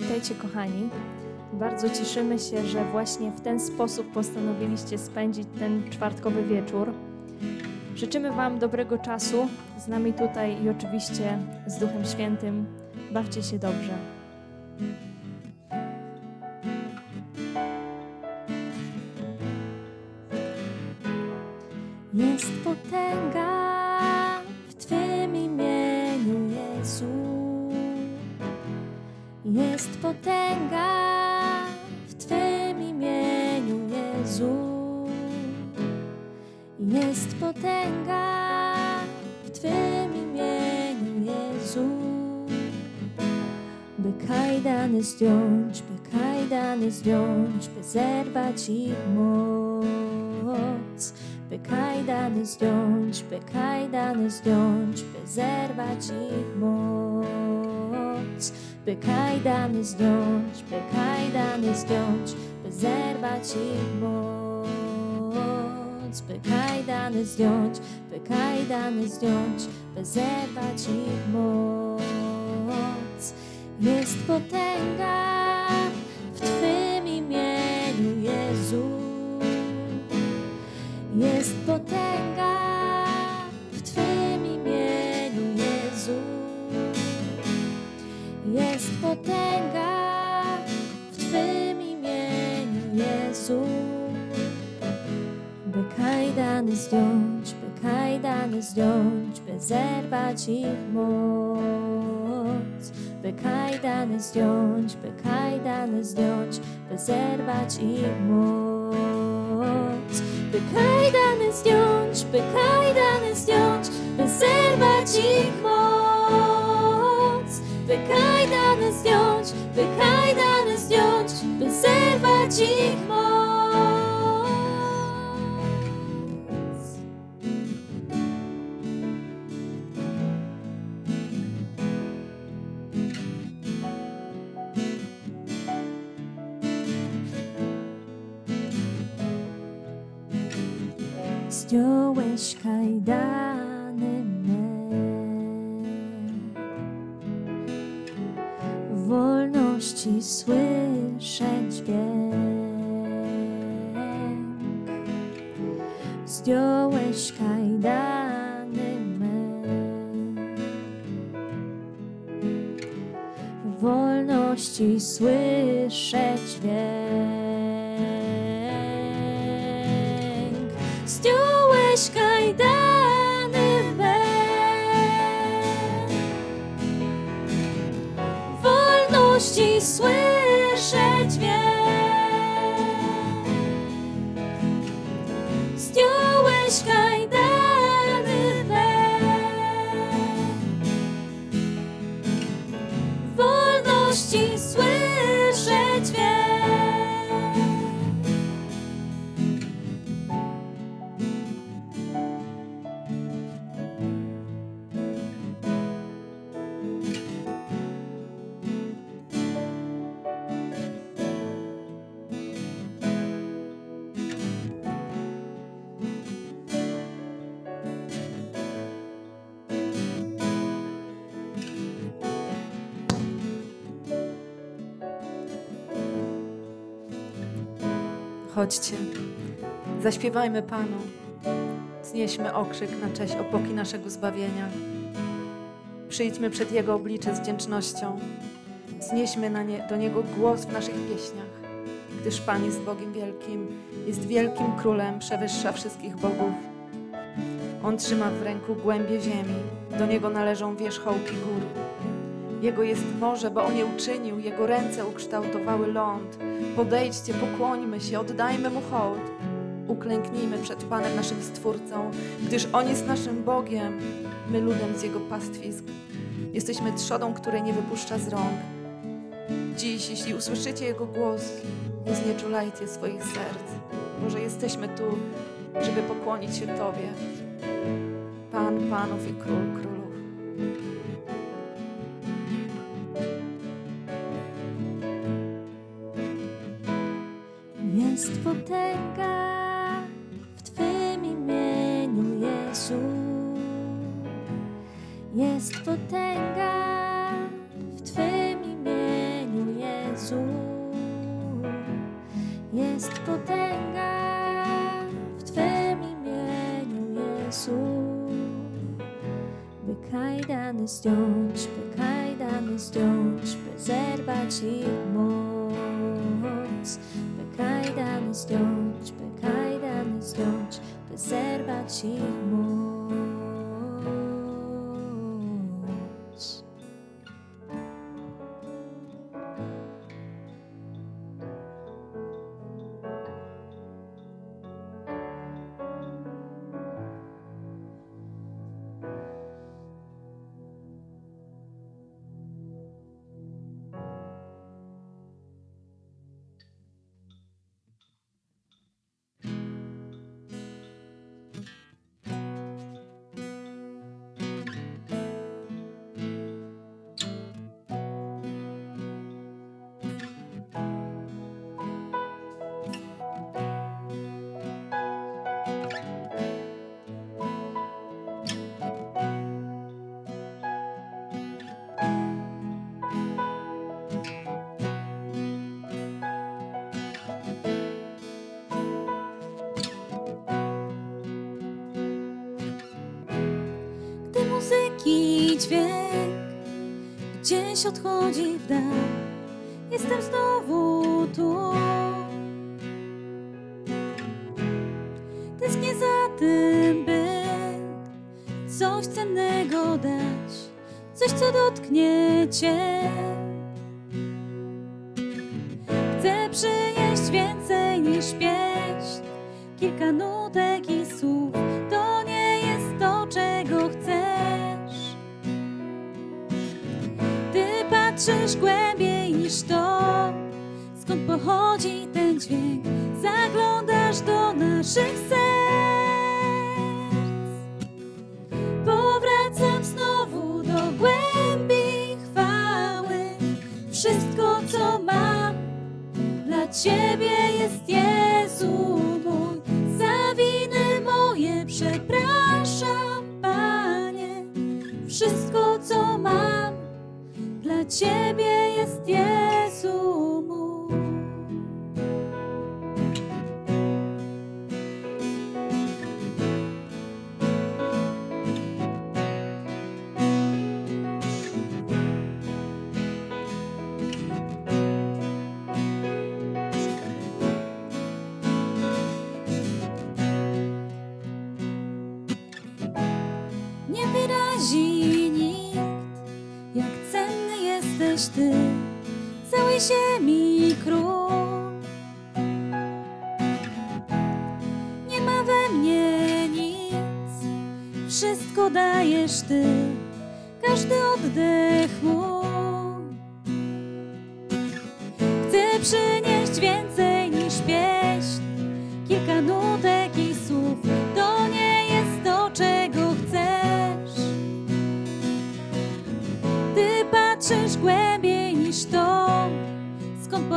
Witajcie, kochani. Bardzo cieszymy się, że właśnie w ten sposób postanowiliście spędzić ten czwartkowy wieczór. Życzymy Wam dobrego czasu z nami tutaj i oczywiście z Duchem Świętym. Bawcie się dobrze. Kajdany zdjąć, by kajdany zdjąć, by zerwać ich moc. By kajdany zdjąć, by kajdany zdjąć, by zerwać ich moc. By kajdany zdjąć, by kajdany zdjąć, by zerwać ich moc. By kajdany zdjąć, by kajdany zdjąć, by zerwać ich moc. Jest potęga w Twym imieniu, Jezu. Jest potęga w Twym imieniu, Jezu. Jest potęga w Twym imieniu, Jezu. By kajdany zdjąć, by kajdany zdjąć, by zerwać ich moc. By kajdany zdjąć, by kajdany zdjąć, by zerwać ich moc. By kajdany zdjąć, by kajdany zdjąć, by zerwać ich moc. By kajdany zdjąć, by kajdany zdjąć, by zerwać ich moc. Zdjąłeś kajdany me. Wolności słyszeć dźwięk Zdjąłeś kajdany me. Wolności słyszeć dźwięk Zdjąłeś kajdany wolności Chodźcie, zaśpiewajmy Panu, znieśmy okrzyk na cześć opoki naszego zbawienia. Przyjdźmy przed Jego oblicze z wdzięcznością, znieśmy nie, do Niego głos w naszych pieśniach, gdyż Pan jest Bogiem wielkim, jest wielkim Królem, przewyższa wszystkich bogów. On trzyma w ręku głębie ziemi, do Niego należą wierzchołki gór. Jego jest morze, bo On je uczynił, Jego ręce ukształtowały ląd. Podejdźcie, pokłońmy się, oddajmy Mu hołd. Uklęknijmy przed Panem naszym Stwórcą, gdyż On jest naszym Bogiem, my ludem z Jego pastwisk. Jesteśmy trzodą, której nie wypuszcza z rąk. Dziś, jeśli usłyszycie Jego głos, nie znieczulajcie swoich serc. Boże, jesteśmy tu, żeby pokłonić się Tobie. Pan Panów i Król Królów. potęga w Twym imieniu, Jezu. Jest potęga w Twym imieniu, Jezu. By kajdany zdjąć, by kajdany zdjąć, by zerwać ich moc. By kajdany zdjąć, by kajdany zdjąć, by zerwać ich moc. Dźwięk gdzieś odchodzi w dal, jestem znowu tu. Tęsknię za tym, by coś cennego dać, coś, co dotknie Cię. Chcę przynieść więcej niż pieśń, kilka nutek patrzysz głębiej niż to, skąd pochodzi ten dźwięk. Zaglądasz do naszych serc. Powracam znowu do głębi chwały. Wszystko, co mam, dla Ciebie jest Jezu mój. Za winy moje przepraszam, Panie. Wszystko, co mam, dla Ciebie jesteś Ty, całej ziemi król. Nie ma we mnie nic, wszystko dajesz Ty, każdy oddech mój.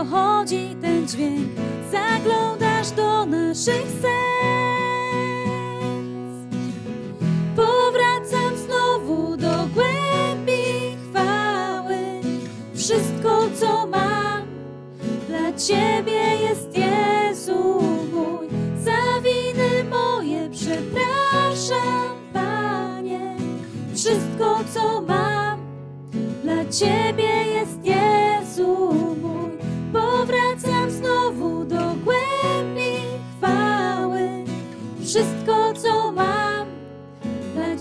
Skąd pochodzi ten dźwięk. Zaglądasz do naszych serc. Powracam znowu do głębi chwały. Wszystko, co mam, dla Ciebie jest Jezu mój. Za winy moje przepraszam, Panie. Wszystko, co mam, dla Ciebie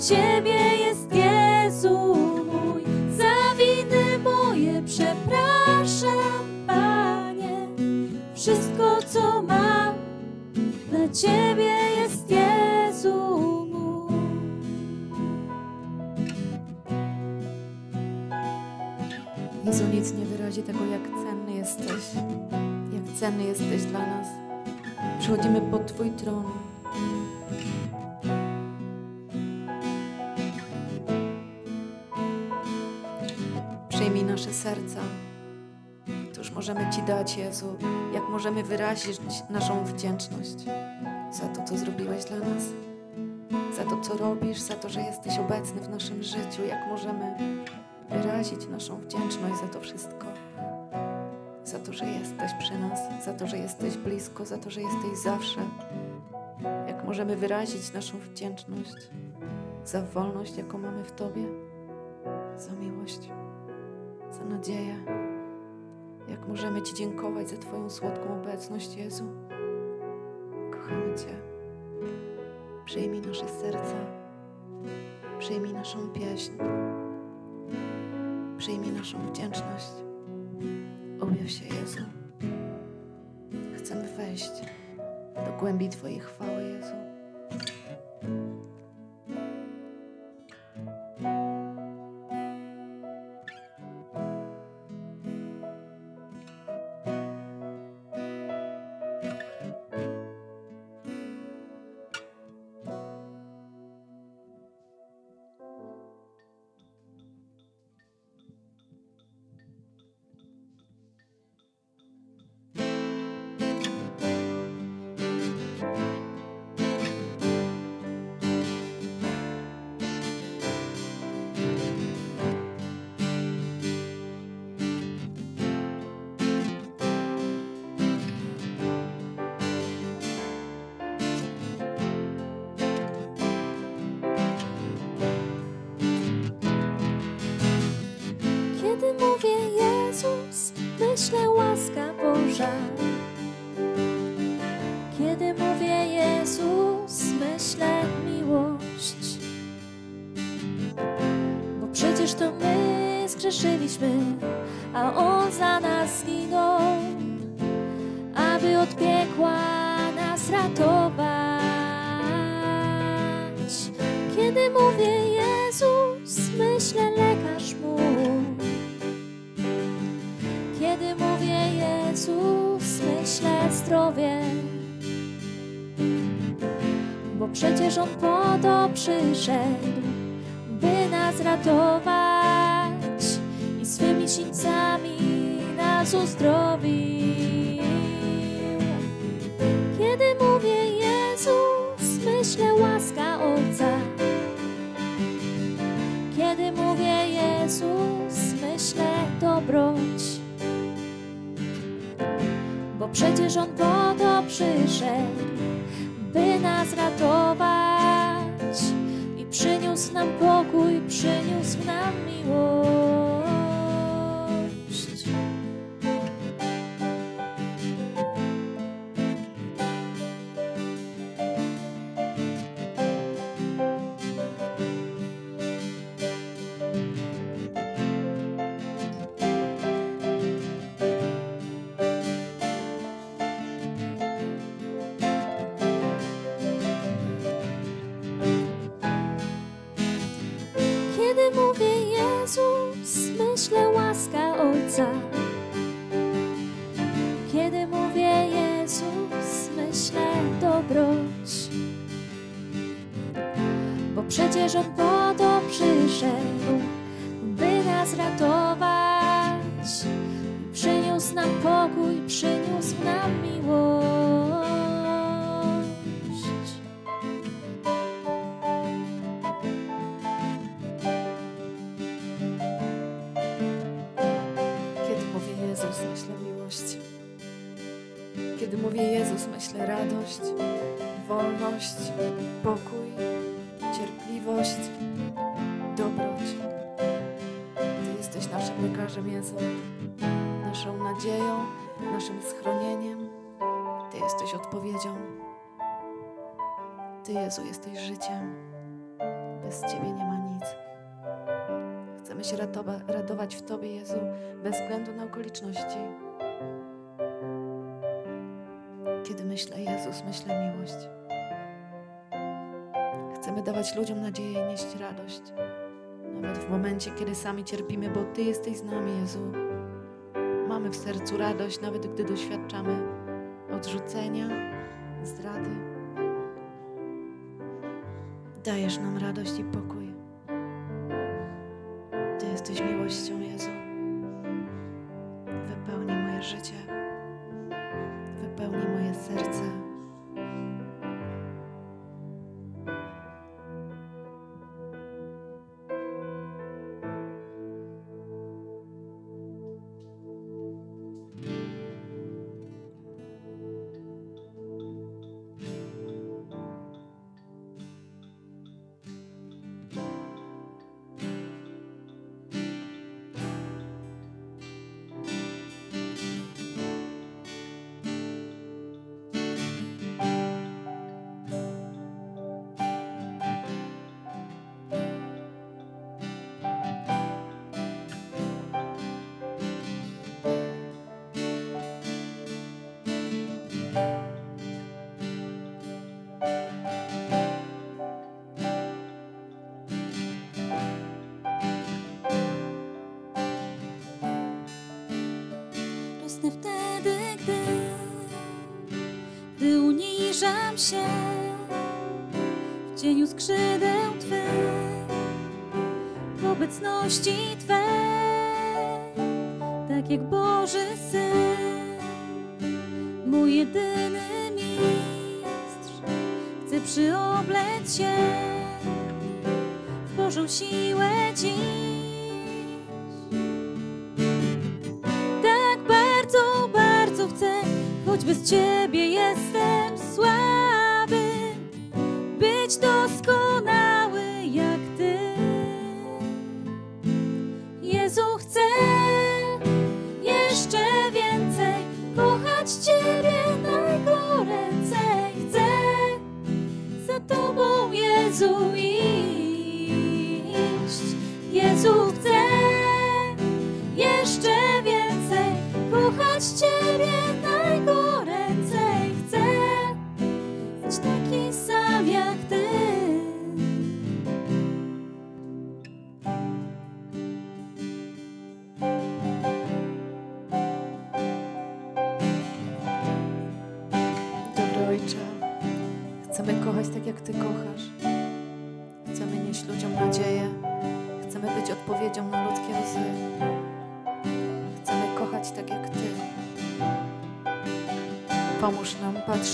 Ciebie jest Jezu mój. Za winy moje przepraszam, Panie. Wszystko, co mam, dla Ciebie jest Jezu mój. Jezu, nic nie wyrazi tego, jak cenny jesteś. Jak cenny jesteś dla nas. Przychodzimy pod Twój tron. Przyjmij nasze serca. Cóż możemy Ci dać, Jezu? Jak możemy wyrazić naszą wdzięczność za to, co zrobiłeś dla nas? Za to, co robisz, za to, że jesteś obecny w naszym życiu. Jak możemy wyrazić naszą wdzięczność za to wszystko. Za to, że jesteś przy nas, za to, że jesteś blisko, za to, że jesteś zawsze. Jak możemy wyrazić naszą wdzięczność za wolność, jaką mamy w Tobie, za miłość, za nadzieję. Jak możemy Ci dziękować za Twoją słodką obecność, Jezu. Kochamy Cię. Przyjmij nasze serca, przyjmij naszą pieśń, przyjmij naszą wdzięczność. Objaw się, Jezu. Chcemy wejść do głębi Twojej chwały, Jezu. Myślę łaska Boża. Kiedy mówię Jezus, myślę miłość. Bo przecież to my zgrzeszyliśmy, a On za nas zginął, aby od piekła nas ratować. Kiedy mówię zdrowie. Bo przecież On po to przyszedł, by nas ratować i swymi sińcami nas uzdrowił. Kiedy mówię Jezus, myślę łaska Ojca. Przecież On po to przyszedł, by nas ratować i przyniósł nam pokój, przyniósł nam miłość. Bo przecież odpowiedzią. Ty, Jezu, jesteś życiem. Bez Ciebie nie ma nic. Chcemy się radować w Tobie, Jezu, bez względu na okoliczności. Kiedy myślę Jezus, myślę miłość. Chcemy dawać ludziom nadzieję i nieść radość. Nawet w momencie, kiedy sami cierpimy, bo Ty jesteś z nami, Jezu. Mamy w sercu radość, nawet gdy doświadczamy odrzucenia, zdrady. Dajesz nam radość i pokój. Wtedy, gdy, gdy uniżam się w cieniu skrzydeł Twych, w obecności Twej, tak jak Boży Syn, mój jedyny mistrz, chcę przyoblec się w Bożą siłę dziś. Bez Ciebie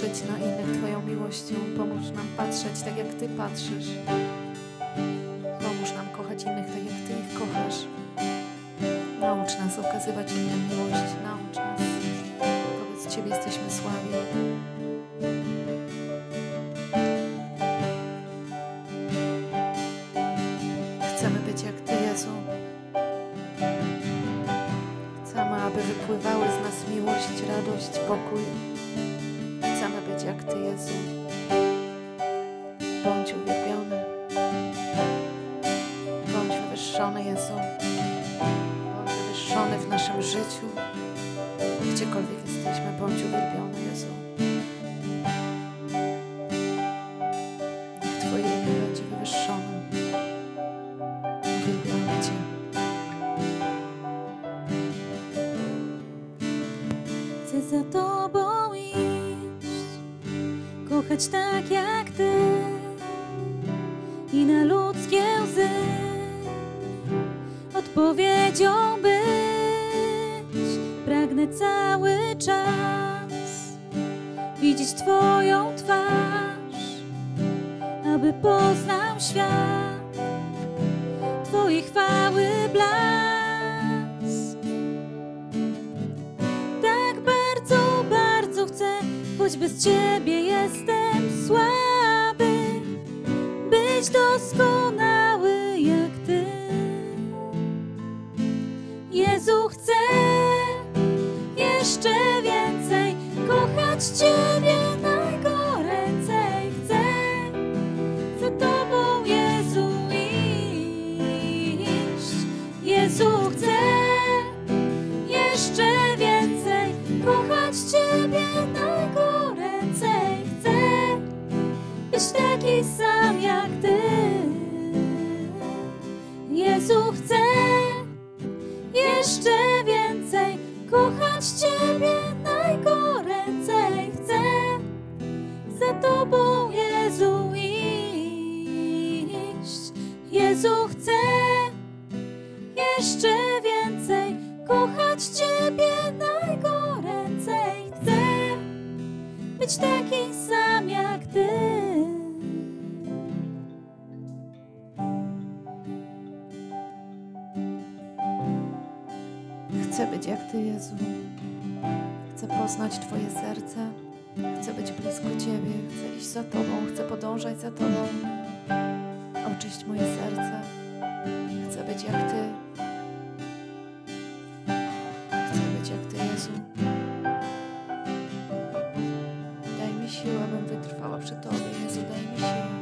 patrzeć na innych Twoją miłością. Pomóż nam patrzeć tak, jak Ty patrzysz. Pomóż nam kochać innych tak, jak Ty ich kochasz. Naucz nas okazywać innym miłość. Naucz nas. Wobec Ciebie jesteśmy słabi. Chcemy być jak Ty, Jezu. Chcemy, aby wypływały z nas miłość, radość, pokój. Jak Ty, Jezu. Bądź uwielbiony. Bądź wywyższony, Jezu. Bądź wywyższony w naszym życiu. Gdziekolwiek jesteśmy, bądź uwielbiony, kochać tak jak Ty i na ludzkie łzy odpowiedzią być. Pragnę cały czas widzieć Twoją twarz, aby poznał świat Twojej chwały blask. Choć bez Ciebie jestem słaby, być doskonały jak Ty. Jezu, chcę jeszcze więcej kochać Ciebie sam jak Ty. Jezu, chcę jeszcze więcej kochać Ciebie Ty, Jezu. Chcę poznać Twoje serce. Chcę być blisko Ciebie. Chcę iść za Tobą. Chcę podążać za Tobą. Oczyść moje serce. Chcę być jak Ty. Chcę być jak Ty, Jezu. Daj mi siłę, bym wytrwała przy Tobie. Jezu, daj mi siłę.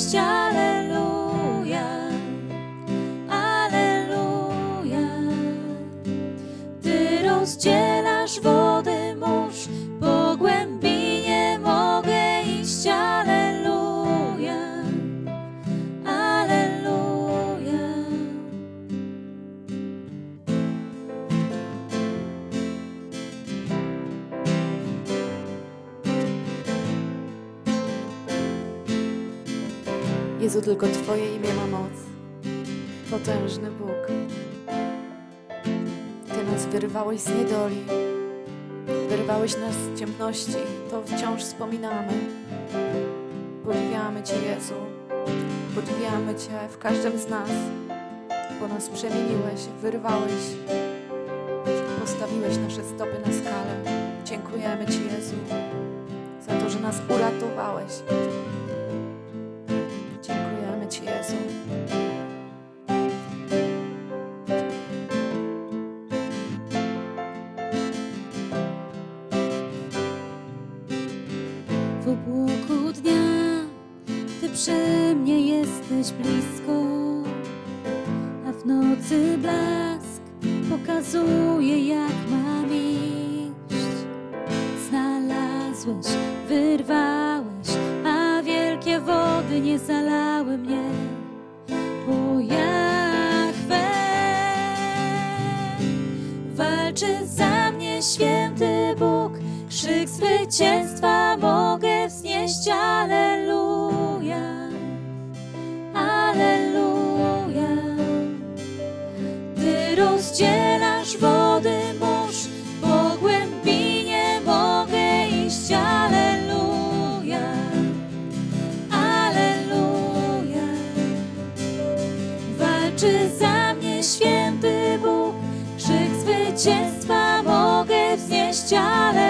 Wznieść. Aleluja, Jezu, tylko Twoje imię ma moc. Potężny Bóg. Ty nas wyrwałeś z niedoli. Wyrwałeś nas z ciemności. To wciąż wspominamy. Podziwiamy Cię, Jezu. Podziwiamy Cię w każdym z nas, bo nas przemieniłeś, wyrwałeś. Postawiłeś nasze stopy na skalę. Dziękujemy Ci, Jezu, za to, że nas uratowałeś. Wznieść.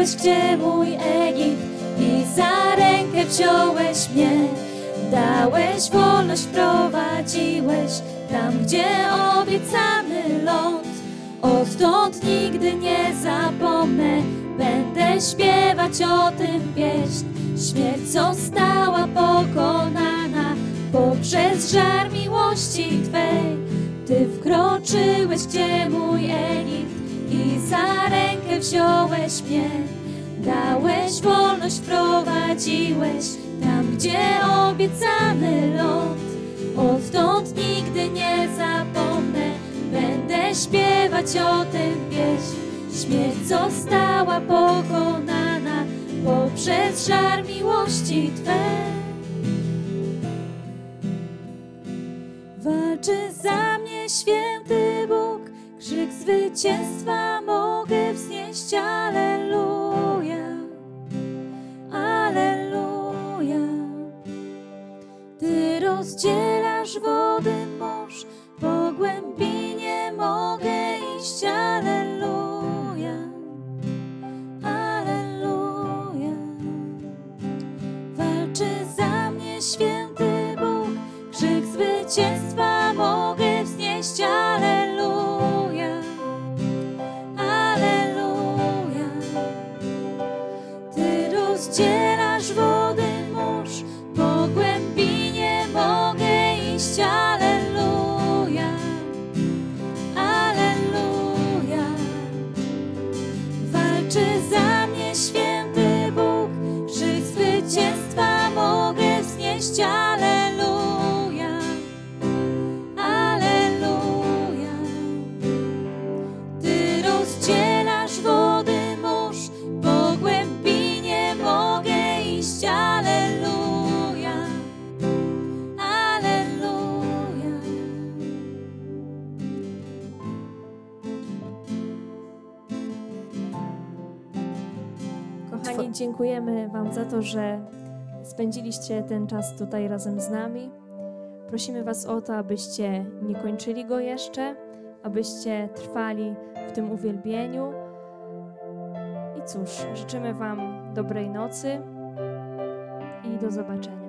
Wkroczyłeś, gdzie mój Egipt i za rękę wziąłeś mnie. Dałeś wolność, prowadziłeś tam, gdzie obiecany ląd. Odtąd nigdy nie zapomnę, będę śpiewać o tym pieśń. Śmierć została pokonana poprzez żar miłości Twej. Ty wkroczyłeś, gdzie mój Egipt i za rękę wziąłeś mnie. Dałeś wolność, wprowadziłeś tam, gdzie obiecany ląd. Odtąd nigdy nie zapomnę, będę śpiewać o tym pieśń. Śmierć została pokonana poprzez żar miłości Twej. Walczy za mnie święty krzyk zwycięstwa mogę wznieść. Aleluja, Aleluja. Ty rozdzielasz za to, że spędziliście ten czas tutaj razem z nami. Prosimy Was o to, abyście nie kończyli go jeszcze, abyście trwali w tym uwielbieniu. I cóż, życzymy Wam dobrej nocy i do zobaczenia.